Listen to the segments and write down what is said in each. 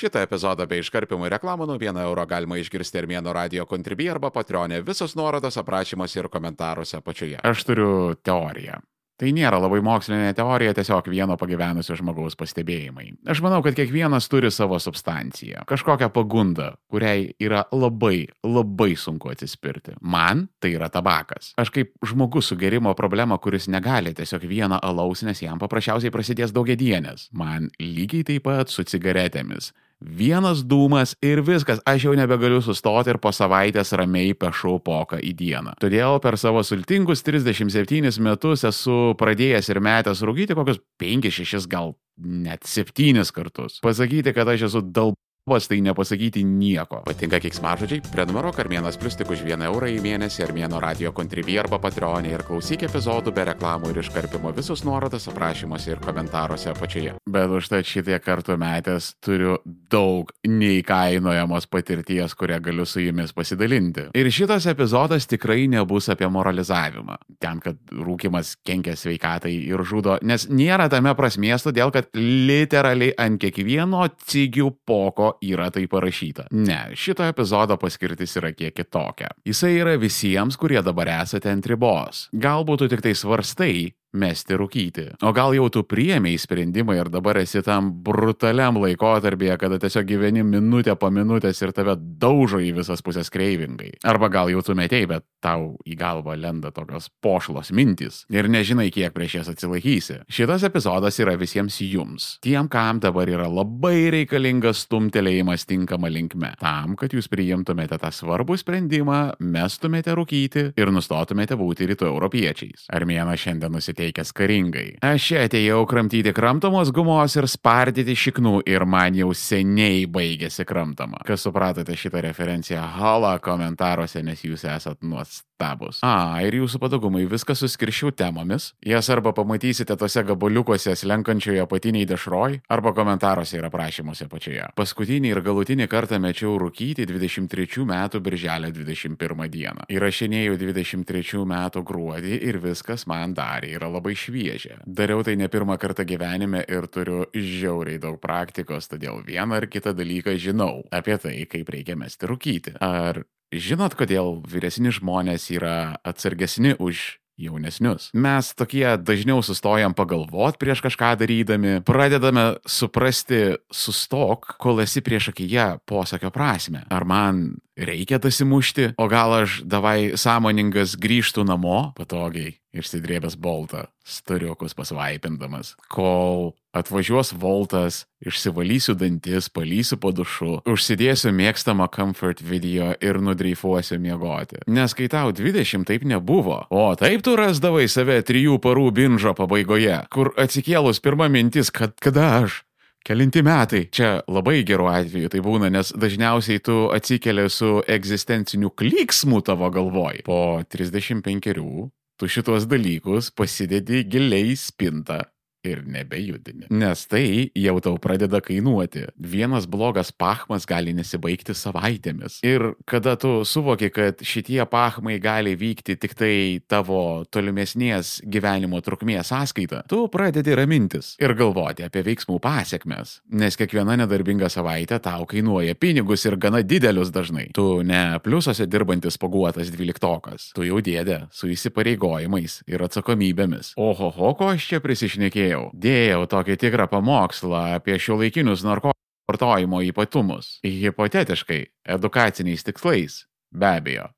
Šitą epizodą bei iškarpimų reklamų nuo 1 euro galima išgirsti Armėno radio kontribį arba patronė. Visos nuorodos aprašymuose ir komentaruose apačioje. Aš turiu teoriją. Tai nėra labai mokslinė teorija, tiesiog vieno pagyvenusio žmogaus pastebėjimai. Aš manau, kad kiekvienas turi savo substanciją, kažkokią pagundą, kuriai yra labai, labai sunku atsispirti. Man tai yra tabakas. Aš kaip žmogus su gerimo problema, kuris negali tiesiog vieną alaus, nes jam paprasčiausiai prasidės daugiedienės. Man lygiai taip pat su cigaretėmis. Vienas dūmas ir viskas, aš jau nebegaliu sustoti ir po savaitės ramiai pešau poką į dieną. Todėl per savo sultingus 37 metus esu pradėjęs ir metęs rūkyti kokius 5-6 gal net 7 kartus. Pasakyti, kad aš esu dal Vos tai nepasakyti nieko. Patinka kiksmažodžiai? Prenumeruok Armėnas Plus tik už 1 eurą į mėnesį Armėno radio kontribį arba patronį ir klausyk epizodų be reklamų ir iškarpimo visus nuorodas aprašymuose ir komentaruose apačioje. Bet užtat šitie kartų metęs turiu daug neįkainojamos patirties, kurią galiu su jumis pasidalinti. Ir šitas epizodas tikrai nebus apie moralizavimą. Ten, kad rūkimas kenkia sveikatai ir žudo, nes nėra tame prasmės, todėl kad literaliai ant kiekvieno cigių poko yra tai parašyta. Ne, šito epizodo paskirtis yra kiek kitokia. Jisai yra visiems, kurie dabar esate ant ribos. Galbūt tu tik tai svarstai, mesti rūkyti. O gal jau tu priemiai sprendimą ir dabar esi tam brutaliam laikotarpyje, kada tiesiog gyveni minutę po minutės ir tave daužo į visas pusės kreivingai. Arba gal jau tu metėjai, bet tau į galvą lenda tokios pošlos mintys ir nežinai, kiek prieš jas atsilaikysi. Šitas epizodas yra visiems jums. Tiem, kam dabar yra labai reikalingas stumtelėjimas tinkama linkme. Tam, kad jūs priimtumėte tą svarbų sprendimą, mestumėte rūkyti ir nustotumėte būti rytų europiečiais. Armėnas šiandien nusiteikė nusiteikęs karingai. Aš atėjau kramtyti kramtomos gumos ir spardyti šiknų ir man jau seniai baigėsi kramtama. Kas supratote šitą referenciją, hala komentaruose, nes jūs esat nuostabus. A, ir jūsų patogumai viską suskiršiu temomis. Jas arba pamatysite tose gabaliukuose slenkančioje apatiniai dešroj, arba komentaruose ir aprašymuose pačioje. Paskutinį ir galutinį kartą mečiau rūkyti 23 metų birželio 21 dieną. Įrašinėjau 23 metų gruodį ir viskas man darė yra labai šviežia. Dariau tai ne pirmą kartą gyvenime ir turiu žiauriai daug praktikos, todėl vieną ar kitą dalyką žinau apie tai, kaip reikia mesti rūkyti. Ar žinot, kodėl vyresni žmonės yra atsargesni už jaunesnius. Mes tokie dažniau sustojam pagalvot prieš kažką darydami, pradedame suprasti sustok, kol esi prieš akiją posakio prasme. Ar man reikia dasimušti, o gal aš davai sąmoningas grįžtų namo patogiai išsidrėbęs boltą, storiukus pasvaipindamas, kol atvažiuos voltas, išsivalysiu dantis, palysiu po dušu, užsidėsiu mėgstamą comfort video ir nudreifuosiu miegoti. Nes kai tau 20 taip nebuvo, o taip tu rasdavai save trijų parų binžo pabaigoje, kur atsikėlus pirma mintis, kad kada aš Kelinti metai. Čia labai geru atveju tai būna, nes dažniausiai tu atsikeli su egzistenciniu klyksmu tavo galvoj. Po 35 tu šitos dalykus pasidedi giliai spintą ir nebejudini. Nes tai jau tau pradeda kainuoti. Vienas blogas pachmas gali nesibaigti savaitėmis. Ir kada tu suvoki, kad šitie pachmai gali vykti tik tai tavo tolimesnės gyvenimo trukmės sąskaita, tu pradedi ramintis ir galvoti apie veiksmų pasiekmes. Nes kiekviena nedarbinga savaitė tau kainuoja pinigus ir gana didelius dažnai. Tu ne pliusuose dirbantis paguotas dvyliktokas. Tu jau dėdė su įsipareigojimais ir atsakomybėmis. Oho, ko aš čia prisišnekėjau? Dėjau. Dėjau tokį tikrą pamokslą apie šiuolaikinius narkotikų vartojimo ypatumus. Hipotetiškai, edukaciniais tikslais. Be abejo,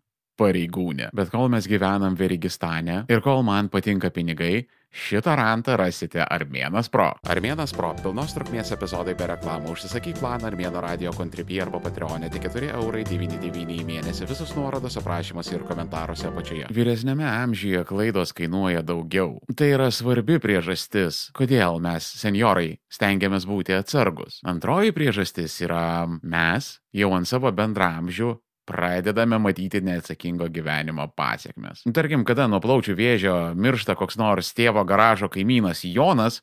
pareigūnė. Bet kol mes gyvenam Verigistane ir kol man patinka pinigai, Šitą rantą rasite Armėnas Pro. Armėnas Pro - pilnos trukmės epizodai be reklamų. Užsisakyk planą Armėno radio kontribį arba Patreonė tik 4 eurai 99 į mėnesį. Visus nuorodos aprašymuose ir komentaruose apačioje. Vyresnėme amžiuje klaidos kainuoja daugiau. Tai yra svarbi priežastis, kodėl mes, seniorai, stengiamės būti atsargus. Antroji priežastis yra mes, jau ant savo bendramžių, pradedame matyti neatsakingo gyvenimo pasiekmes. Tarkim, kada nuo plaučių vėžio miršta koks nors tėvo garažo kaimynas Jonas,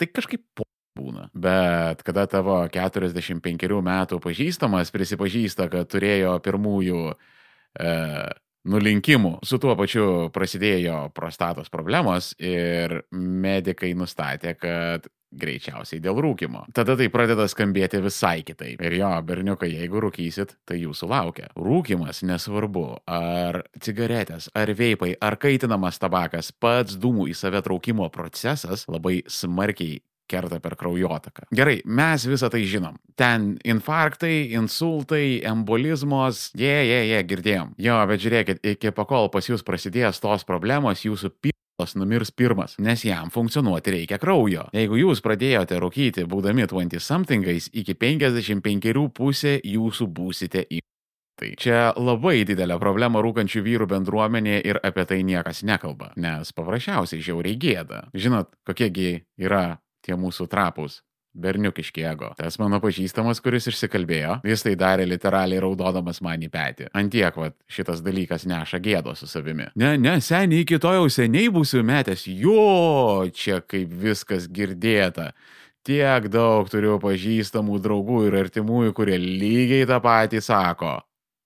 tai kažkaip po būna. Bet kada tavo 45 metų pažįstamas prisipažįsta, kad turėjo pirmųjų e, nulinkimų. Su tuo pačiu prasidėjo prostatos problemos ir medikai nustatė, kad greičiausiai dėl rūkimo. Tada tai pradeda skambėti visai kitaip. Ir jo, berniukai, jeigu rūkysit, tai jūsų laukia. Rūkimas nesvarbu, ar cigaretės, ar veipai, ar kaitinamas tabakas, pats dūmų į save traukimo procesas labai smarkiai kerta per kraujotaką. Gerai, mes visą tai žinom. Ten infarktai, insultai, embolizmos, jie, jie, jie, girdėjom. Jo, bet žiūrėkit, iki pakol pas jūs prasidės tos problemos, jūsų pirmas numirs pirmas, nes jam funkcionuoti reikia kraujo. Jeigu jūs pradėjote rūkyti būdami 20 somethingais, iki 55 pusė jūsų būsite į Tai čia labai didelė problema rūkančių vyrų bendruomenė ir apie tai niekas nekalba, nes paprasčiausiai žiauriai gėda. Žinot, kokiegi yra tie mūsų trapus. Berniukiški ego. Tas mano pažįstamas, kuris išsikalbėjo, jis tai darė literaliai raudodamas man į petį. Antiek, va, šitas dalykas neša gėdo su savimi. Ne, ne, seniai iki to jau seniai būsiu metęs. Jo, čia kaip viskas girdėta. Tiek daug turiu pažįstamų draugų ir artimųjų, kurie lygiai tą patį sako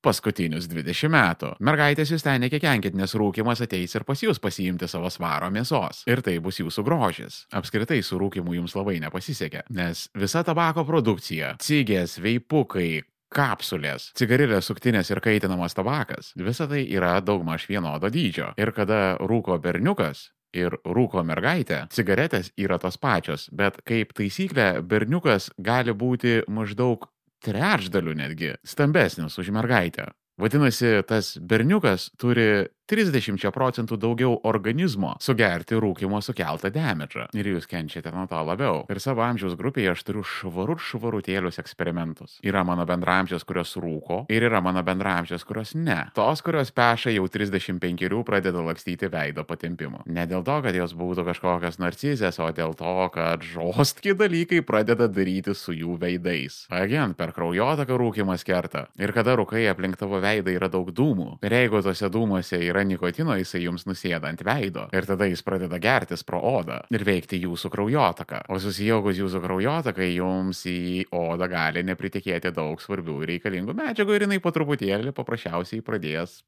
paskutinius 20 metų. Mergaitės jūs ten nekikenkit, nes rūkimas ateis ir pas jūs pasiimti savo svaro mėsos. Ir tai bus jūsų grožis. Apskritai su rūkimu jums labai nepasisekė, nes visa tabako produkcija, cigės, veipukai, kapsulės, cigarilės suktinės ir kaitinamas tabakas - visa tai yra daugmaž vienodo dydžio. Ir kada rūko berniukas, ir rūko mergaitė, cigaretės yra tos pačios, bet kaip taisyklė, berniukas gali būti maždaug trečdaliu netgi stambesnis už mergaitę. Vadinasi, tas berniukas turi 30 procentų daugiau organizmo sugerti rūkimo sukeltą demedžą. Ir jūs kenčiate nuo to labiau. Ir savo amžiaus grupėje aš turiu švarut švarutėlius eksperimentus. Yra mano bendramžios, kurios rūko ir yra mano bendramžios, kurios ne. Tos, kurios peša jau 35 pradeda lakstyti veido patempimu. Ne dėl to, kad jos būtų kažkokios narcizės, o dėl to, kad žostki dalykai pradeda daryti su jų veidais. Agent, per kraujotaką rūkimas kerta. Ir kada rūkai aplink tavo veidą yra daug dūmų. Ir jeigu tose dūmuose yra yra nikotino, jisai jums nusėda ant veido ir tada jis pradeda gertis pro odą ir veikti jūsų kraujotaką. O susijaukus jūsų kraujotakai jums į odą gali nepritikėti daug svarbių reikalingų medžiagų ir jinai po truputėlį paprasčiausiai pradės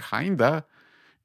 kinda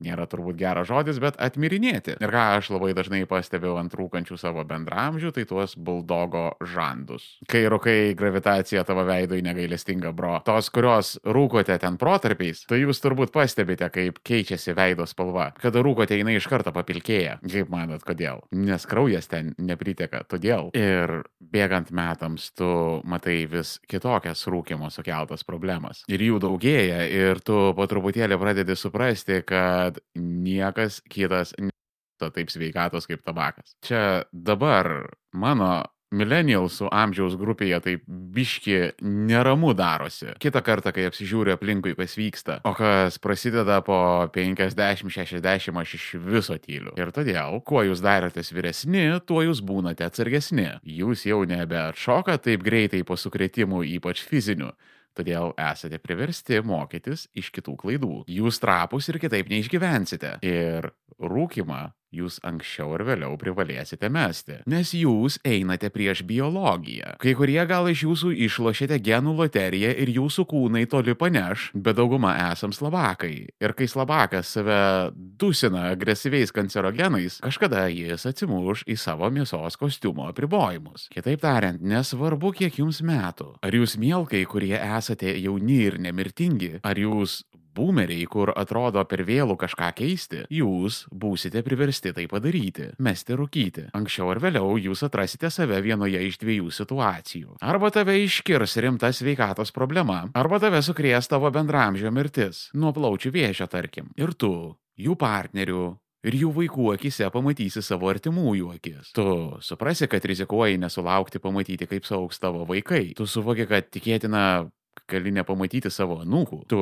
nėra turbūt geras žodis, bet atmirinėti. Ir ką aš labai dažnai pastebiu ant rūkančių savo bendramžių, tai tuos buldogo žandus. Kai rūkai gravitacija tavo veidui negailestinga, bro. Tos, kurios rūkote ten protarpiais, tai jūs turbūt pastebite, kaip keičiasi veido spalva. Kada rūkote, jinai iš karto papilkėja. Kaip manot, kodėl? Nes kraujas ten nepriteka, todėl. Ir bėgant metams tu matai vis kitokias rūkimo sukeltas problemas. Ir jų daugėja ir tu po truputėlį pradedi suprasti, kad kad niekas kitas nėra taip sveikatos kaip tabakas. Čia dabar mano millennialsų amžiaus grupėje taip biški neramu darosi. Kita kartą, kai apsižiūri aplinkui, kas vyksta, o kas prasideda po 50-60, aš iš viso tyliu. Ir todėl, kuo jūs darotės vyresni, tuo jūs būnate atsargesni. Jūs jau nebeatšoka taip greitai po sukretimų, ypač fizinių. Todėl esate priversti mokytis iš kitų klaidų. Jūs trapus ir kitaip neišgyvensite. Ir rūkimą jūs anksčiau ar vėliau privalėsite mesti, nes jūs einate prieš biologiją. Kai kurie gal iš jūsų išlošėte genų loteriją ir jūsų kūnai toli paneš, bet dauguma esam slavakai. Ir kai slavakas save dusina agresyviais kancerogenais, kažkada jis atsimuš į savo mėsos kostiumo apribojimus. Kitaip tariant, nesvarbu, kiek jums metų. Ar jūs mielkai, kurie esate jauni ir nemirtingi, ar jūs būmeriai, kur atrodo per vėlų kažką keisti, jūs būsite priversti tai padaryti - mesti rūkyti. Anksčiau ar vėliau jūs atrasite save vienoje iš dviejų situacijų. Arba tave iškirs rimta sveikatos problema, arba tave sukrės tavo bendramžio mirtis, nuo plaučių vėžio tarkim. Ir tu, jų partnerių, ir jų vaikų akise pamatysi savo artimųjų akis. Tu suprasi, kad rizikuoji nesulaukti pamatyti, kaip saugs tavo vaikai. Tu suvoki, kad tikėtina gali nepamatyti savo anūkų. Tu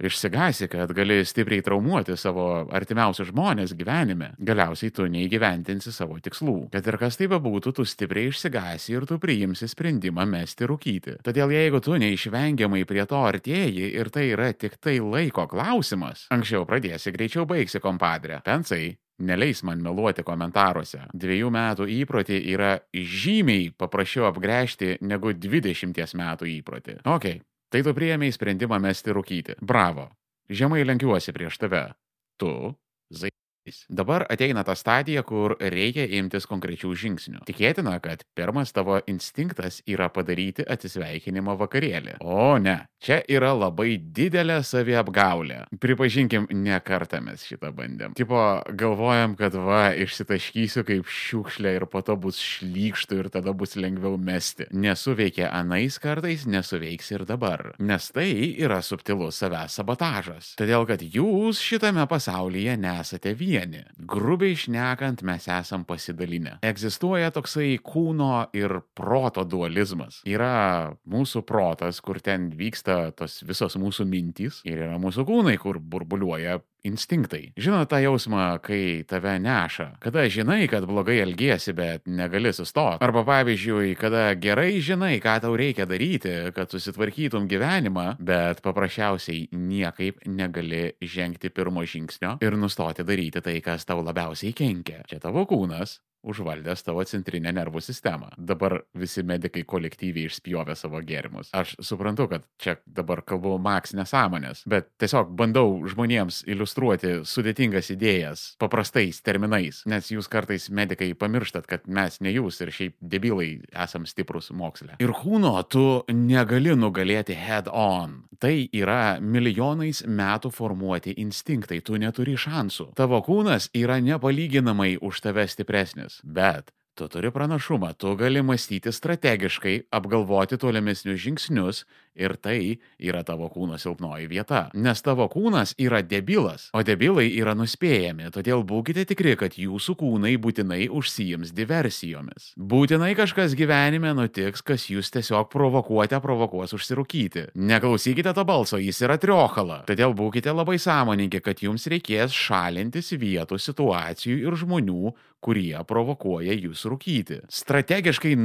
Išsigasi, kad gali stipriai traumuoti savo artimiausius žmonės gyvenime. Galiausiai tu neįgyventinsi savo tikslų. Kad ir kas tai bebūtų, tu stipriai išsigasi ir tu priimsi sprendimą mesti rūkyti. Todėl jeigu tu neišvengiamai prie to artėjai ir tai yra tik tai laiko klausimas, anksčiau pradėsi, greičiau baigsi kompadrę. Pensai, Neleis man meluoti komentaruose. Dviejų metų įprotį yra žymiai paprasčiau apgręžti negu 20 metų įprotį. Ok, Tai tu priėmėjai sprendimą mesti rūkyti. Bravo. žemai lenkiuosi prieš tave. Tu, zai. Dabar ateina ta stadija, kur reikia imtis konkrečių žingsnių. Tikėtina, kad pirmas tavo instinktas yra padaryti atsisveikinimo vakarėlį. O ne, čia yra labai didelė saviapgaulė. Pripažinkim, ne kartą mes šitą bandėm. Tipo, galvojam, kad va, išsitaškysiu kaip šiukšlė ir po to bus šlykštų ir tada bus lengviau mesti. Nesuveikia anais kartais, nesuveiks ir dabar. Nes tai yra subtilus savęs sabotažas. Todėl, kad jūs šitame pasaulyje nesate vieni vieni. Grubiai šnekant, mes esam pasidalinę. Egzistuoja toksai kūno ir proto dualizmas. Yra mūsų protas, kur ten vyksta tos visos mūsų mintys, ir yra mūsų kūnai, kur burbuliuoja instinktai. Žinot tą jausmą, kai tave neša, kada žinai, kad blogai elgiesi, bet negali sustoti. Arba pavyzdžiui, kada gerai žinai, ką tau reikia daryti, kad susitvarkytum gyvenimą, bet paprasčiausiai niekaip negali žengti pirmo žingsnio ir nustoti daryti tai, kas tau labiausiai kenkia. Čia tavo kūnas, užvaldęs tavo centrinę nervų sistemą. Dabar visi medikai kolektyviai išspjovė savo gėrimus. Aš suprantu, kad čia dabar kalbu maks nesąmonės, bet tiesiog bandau žmonėms iliustruoti sudėtingas idėjas paprastais terminais, nes jūs kartais medikai pamirštat, kad mes ne jūs ir šiaip debilai esam stiprus moksle. Ir kūno tu negali nugalėti head on. Tai yra milijonais metų formuoti instinktai, tu neturi šansų. Tavo kūnas yra nepalyginamai už tave stipresnis žmonės, bet tu turi pranašumą, tu gali mąstyti strategiškai, apgalvoti tolimesnius žingsnius ir tai yra tavo kūno silpnoji vieta. Nes tavo kūnas yra debilas, o debilai yra nuspėjami, todėl būkite tikri, kad jūsų kūnai būtinai užsijims diversijomis. Būtinai kažkas gyvenime nutiks, kas jūs tiesiog provokuote, provokuos užsirūkyti. Neklausykite to balso, jis yra triokala. Todėl būkite labai sąmoningi, kad jums reikės šalintis vietų, situacijų ir žmonių, kurie provokuoja jūs rūkyti. Strategiškai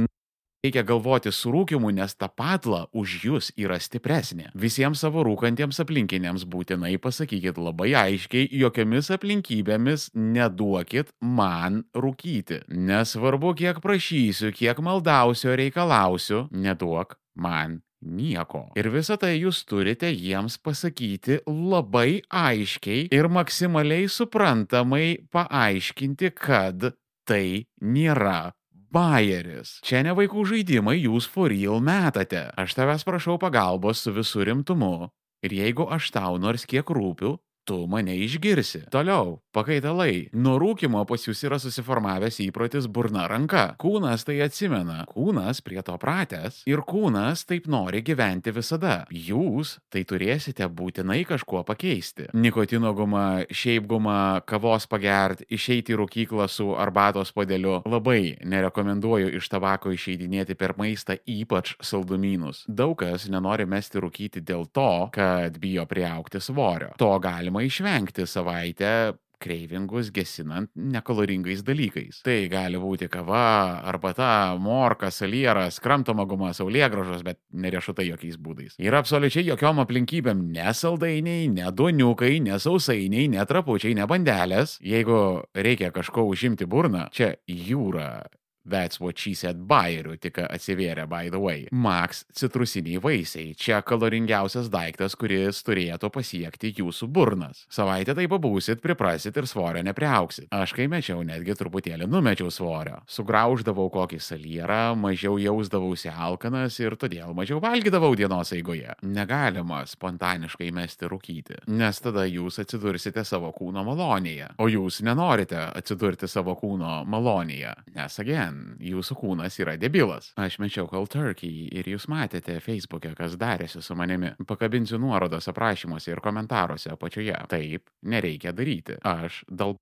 Reikia galvoti su rūkimu, nes ta patla už jūs yra stipresnė. Visiems savo rūkantiems aplinkiniams būtinai pasakykit labai aiškiai, jokiamis aplinkybėmis neduokit man rūkyti. Nesvarbu, kiek prašysiu, kiek maldausiu, reikalausiu, neduok man nieko. Ir visą tai jūs turite jiems pasakyti labai aiškiai ir maksimaliai suprantamai paaiškinti, kad tai nėra bajeris. Čia ne vaikų žaidimai, jūs for real metate. Aš tavęs prašau pagalbos su visų rimtumu. Ir jeigu aš tau nors kiek rūpiu, tu mane išgirsi. Toliau, pakaitalai. Nuo rūkimo pas jūs yra susiformavęs įprotis burna ranka. Kūnas tai atsimena, kūnas prie to pratęs ir kūnas taip nori gyventi visada. Jūs tai turėsite būtinai kažkuo pakeisti. Nikotino guma, šiaip guma, kavos pagert, išeiti į rūkyklą su arbatos podeliu. Labai nerekomenduoju iš tabako išeidinėti per maistą, ypač saldumynus. Daug kas nenori mesti rūkyti dėl to, kad bijo priaukti svorio. To galima galima išvengti savaitę kreivingus gesinant nekaloringais dalykais. Tai gali būti kava, arbata, morka, salieras, kramtoma guma, saulėgražos, bet neriešutai jokiais būdais. Ir absoliučiai jokiom aplinkybėm nesaldainiai, neduoniukai, nesausainiai, netrapučiai, ne bandelės. Jeigu reikia kažko užimti burną, čia jūra That's what she said bayerių tik atsivėrė, by the way. Max citrusiniai vaisiai. Čia kaloringiausias daiktas, kuris turėtų pasiekti jūsų burnas. Savaitę tai pabūsit, priprasit ir svorio nepriauksit. Aš kai mečiau, netgi truputėlį numečiau svorio. Sugrauždavau kokį salierą, mažiau jausdavausi alkanas ir todėl mažiau valgydavau dienos eigoje. Negalima spontaniškai mesti rūkyti, nes tada jūs atsidursite savo kūno malonėje. O jūs nenorite atsidurti savo kūno malonėje. Nes again, jūsų kūnas yra debilas. Aš mečiau Cold Turkey ir jūs matėte Facebook'e, kas darėsi su manimi. Pakabinsiu nuorodas aprašymuose ir komentaruose apačioje. Taip, nereikia daryti. Aš dal.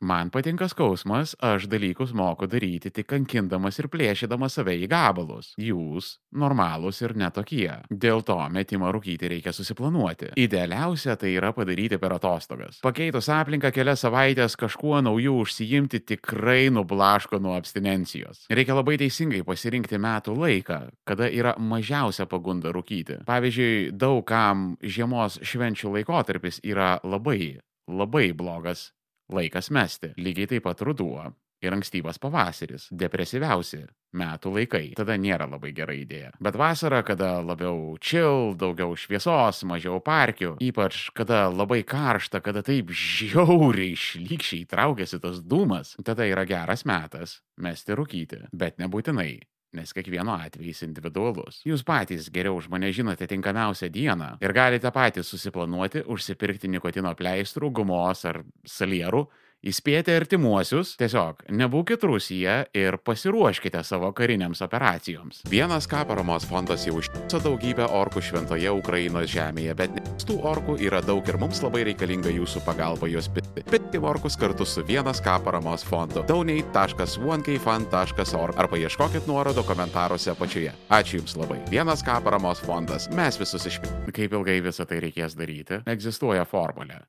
Man patinka skausmas, aš dalykus moku daryti tik kankindamas ir plėšydamas save į gabalus. Jūs normalūs ir netokie. Dėl to metimą rūkyti reikia susiplanuoti. Idealiausia tai yra padaryti per atostogas. Pakeitus aplinką kelias savaitės kažkuo nauju užsijimti tikrai nublaško nuo abstinencijos. Reikia labai teisingai pasirinkti metų laiką, kada yra mažiausia pagunda rūkyti. Pavyzdžiui, daug kam žiemos švenčių laikotarpis yra labai labai blogas laikas mesti. Lygiai taip pat ruduo ir ankstyvas pavasaris - depresyviausi metų laikai. Tada nėra labai gera idėja. Bet vasara, kada labiau chill, daugiau šviesos, mažiau parkių, ypač kada labai karšta, kada taip žiauriai šlykščiai traukiasi tas dūmas, tada yra geras metas mesti rūkyti. Bet nebūtinai nes kiekvieno atvejis individualus. Jūs patys geriau už mane žinote tinkamiausią dieną ir galite patys susiplanuoti užsipirkti nikotino pleistrų, gumos ar salierų Įspėti artimuosius, tiesiog nebūkit Rusija ir pasiruoškite savo kariniams operacijoms. Vienas K paramos fondas jau užtiso daugybę orkų šventoje Ukrainos žemėje, bet tų orkų yra daug ir mums labai reikalinga jūsų pagalba juos piti. Piti orkus kartu su Vienas K paramos fondu. donate.1kfund.org ar paieškokit nuorodo komentaruose apačioje. Ačiū Jums labai. Vienas K paramos fondas. Mes visus išpildome. Kaip ilgai visą tai reikės daryti? Egzistuoja formulė.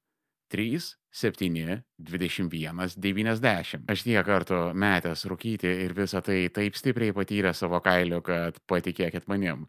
3, 7, 21, 90. Aš tiek kartų metęs rūkyti ir visą tai taip stipriai patyrė savo kailiu, kad patikėkit manim.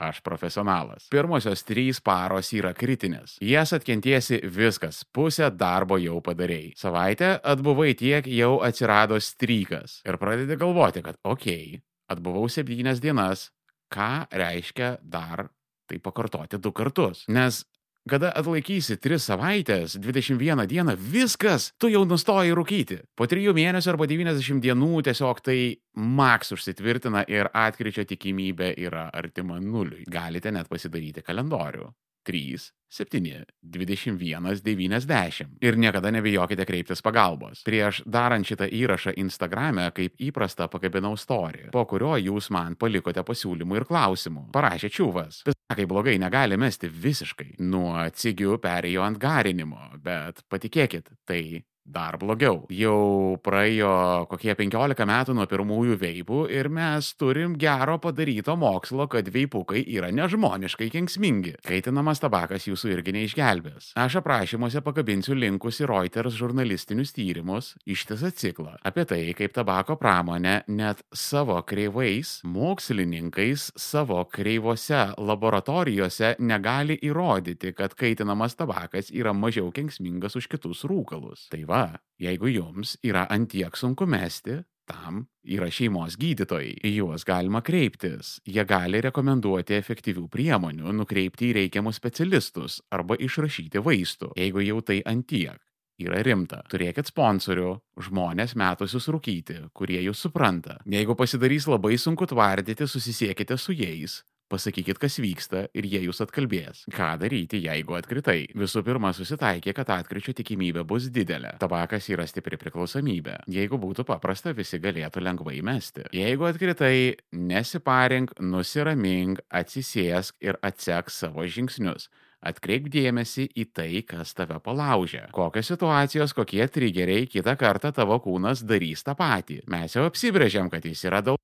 Aš profesionalas. Pirmosios trys paros yra kritinės. Jas atkentiesi viskas, pusę darbo jau padarėjai. Savaitę atbuvai tiek, jau atsirado strykas. Ir pradedi galvoti, kad okei, okay, atbuvau septynias dienas, ką reiškia dar tai pakartoti du kartus. Nes Kada atlaikysi 3 savaitės, 21 dieną, viskas, tu jau nustoji rūkyti. Po 3 mėnesių arba 90 dienų tiesiog tai maks užsitvirtina ir atkričio tikimybė yra artima nuliui. Galite net pasidaryti kalendorių. 3, 7, 21, 90. Ir niekada nebijokite kreiptis pagalbos. Prieš darant šitą įrašą Instagrame, kaip įprasta, pakabinau istoriją, po kurio jūs man palikote pasiūlymų ir klausimų. Parašė čiūvas. Kai blogai negali mesti visiškai. Nuo cigių perėjo ant garinimo, bet patikėkit, tai dar blogiau. Jau praėjo kokie 15 metų nuo pirmųjų veipų ir mes turim gero padaryto mokslo, kad veipukai yra nežmoniškai kenksmingi. Kaitinamas tabakas jūsų irgi neišgelbės. Aš aprašymuose pakabinsiu linkus į Reuters žurnalistinius tyrimus, ištisą ciklą apie tai, kaip tabako pramonė net savo kreivais mokslininkais savo kreivose laboratorijose negali įrodyti, kad kaitinamas tabakas yra mažiau kenksmingas už kitus rūkalus. Tai va, jeigu jums yra antiek sunku mesti, tam yra šeimos gydytojai. Į juos galima kreiptis. Jie gali rekomenduoti efektyvių priemonių, nukreipti į reikiamus specialistus arba išrašyti vaistų, jeigu jau tai antiek. Yra rimta. Turėkit sponsorių, žmonės metusius rūkyti, kurie jūs supranta. Jeigu pasidarys labai sunku tvardyti, susisiekite su jais, Pasakykit, kas vyksta ir jie jūs atkalbės. Ką daryti, jeigu atkritai? Visų pirma, susitaikė, kad atkričio tikimybė bus didelė. Tabakas yra stipri priklausomybė. Jeigu būtų paprasta, visi galėtų lengvai mesti. Jeigu atkritai, nesiparink, nusiramink, atsisėsk ir atsek savo žingsnius. Atkreip dėmesį į tai, kas tave palaužia. Kokios situacijos, kokie trigeriai kitą kartą tavo kūnas darys tą patį. Mes jau apsibrėžiam, kad jis yra daug.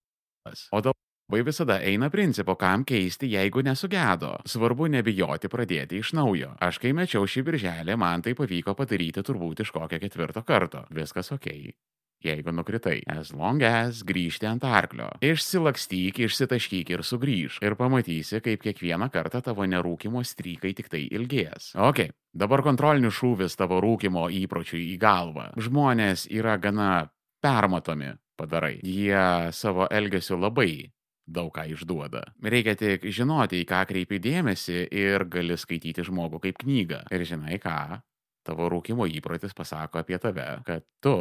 O daug Vai visada eina principo, kam keisti, jeigu nesugedo. Svarbu nebijoti pradėti iš naujo. Aš kai mečiau šį birželį, man tai pavyko padaryti turbūt iš kokio ketvirto karto. Viskas ok. Jeigu nukritai, as long as grįžti ant arklio. Išsilakstyk, išsitaškyk ir sugrįž. Ir pamatysi, kaip kiekvieną kartą tavo nerūkimo strykai tik tai ilgės. Ok, dabar kontrolinis šūvis tavo rūkimo įpročiui į galvą. Žmonės yra gana permatomi padarai. Jie savo elgesiu labai daug ką išduoda. Reikia tik žinoti, į ką kreipi dėmesį ir gali skaityti žmogų kaip knygą. Ir žinai ką, tavo rūkimo įprotis pasako apie tave, kad tu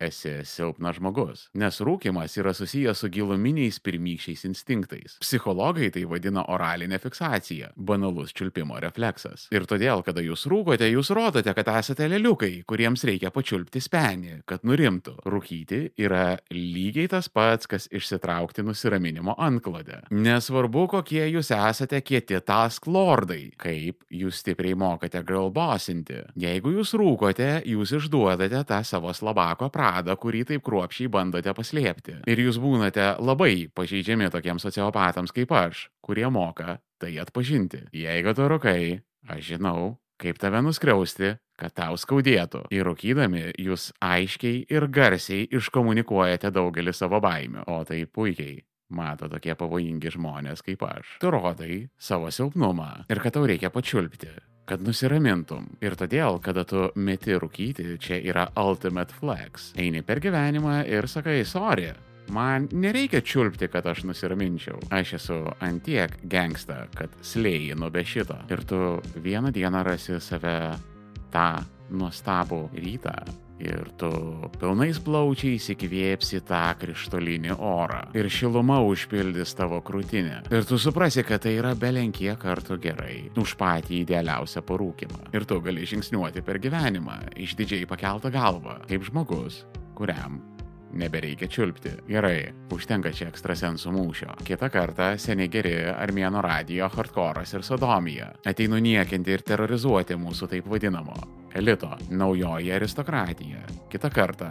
esi silpnas žmogus. Nes rūkimas yra susijęs su giluminiais pirmykščiais instinktais. Psichologai tai vadina oralinė fiksacija - banalus čiulpimo refleksas. Ir todėl, kada jūs rūkote, jūs rodote, kad esate leliukai, kuriems reikia pačiulpti spenį, kad nurimtų. Rūkyti yra lygiai tas pats, kas išsitraukti nusiraminimo antklodę. Nesvarbu, kokie jūs esate kieti task lordai, kaip jūs stipriai mokate girlbossinti. Jeigu jūs rūkote, jūs išduodate tą savo slabako pradą pradą, kurį taip kruopšiai bandote paslėpti. Ir jūs būnate labai pažeidžiami tokiems sociopatams kaip aš, kurie moka tai atpažinti. Jeigu tu rūkai, aš žinau, kaip tave nuskriausti, kad tau skaudėtų. Ir rūkydami jūs aiškiai ir garsiai iškomunikuojate daugelį savo baimių, o tai puikiai mato tokie pavojingi žmonės kaip aš. Tu rodai savo silpnumą ir kad tau reikia pačiulpti, kad nusiramintum. Ir todėl, kada tu meti rūkyti, čia yra ultimate flex. Eini per gyvenimą ir sakai, sorry, Man nereikia čiulpti, kad aš nusiraminčiau. Aš esu antiek gangsta, kad slėjai nuo be šito. Ir tu vieną dieną rasi save tą nuostabų rytą. Ir tu pilnais plaučiais įkvėpsi tą krištolinį orą. Ir šiluma užpildys tavo krūtinę. Ir tu suprasi, kad tai yra belenkie kartų gerai už patį idealiausią parūkimą. Ir tu gali žingsniuoti per gyvenimą, išdidžiai pakeltą galvą, kaip žmogus, kuriam nebereikia čiulpti. Gerai, užtenka čia ekstrasensų mūšio. Kita kartą seniai geri armėno radijo, hardkoras ir sodomija. Ateinu niekinti ir terrorizuoti mūsų taip vadinamo elito, naujoji aristokratija. Kita kartą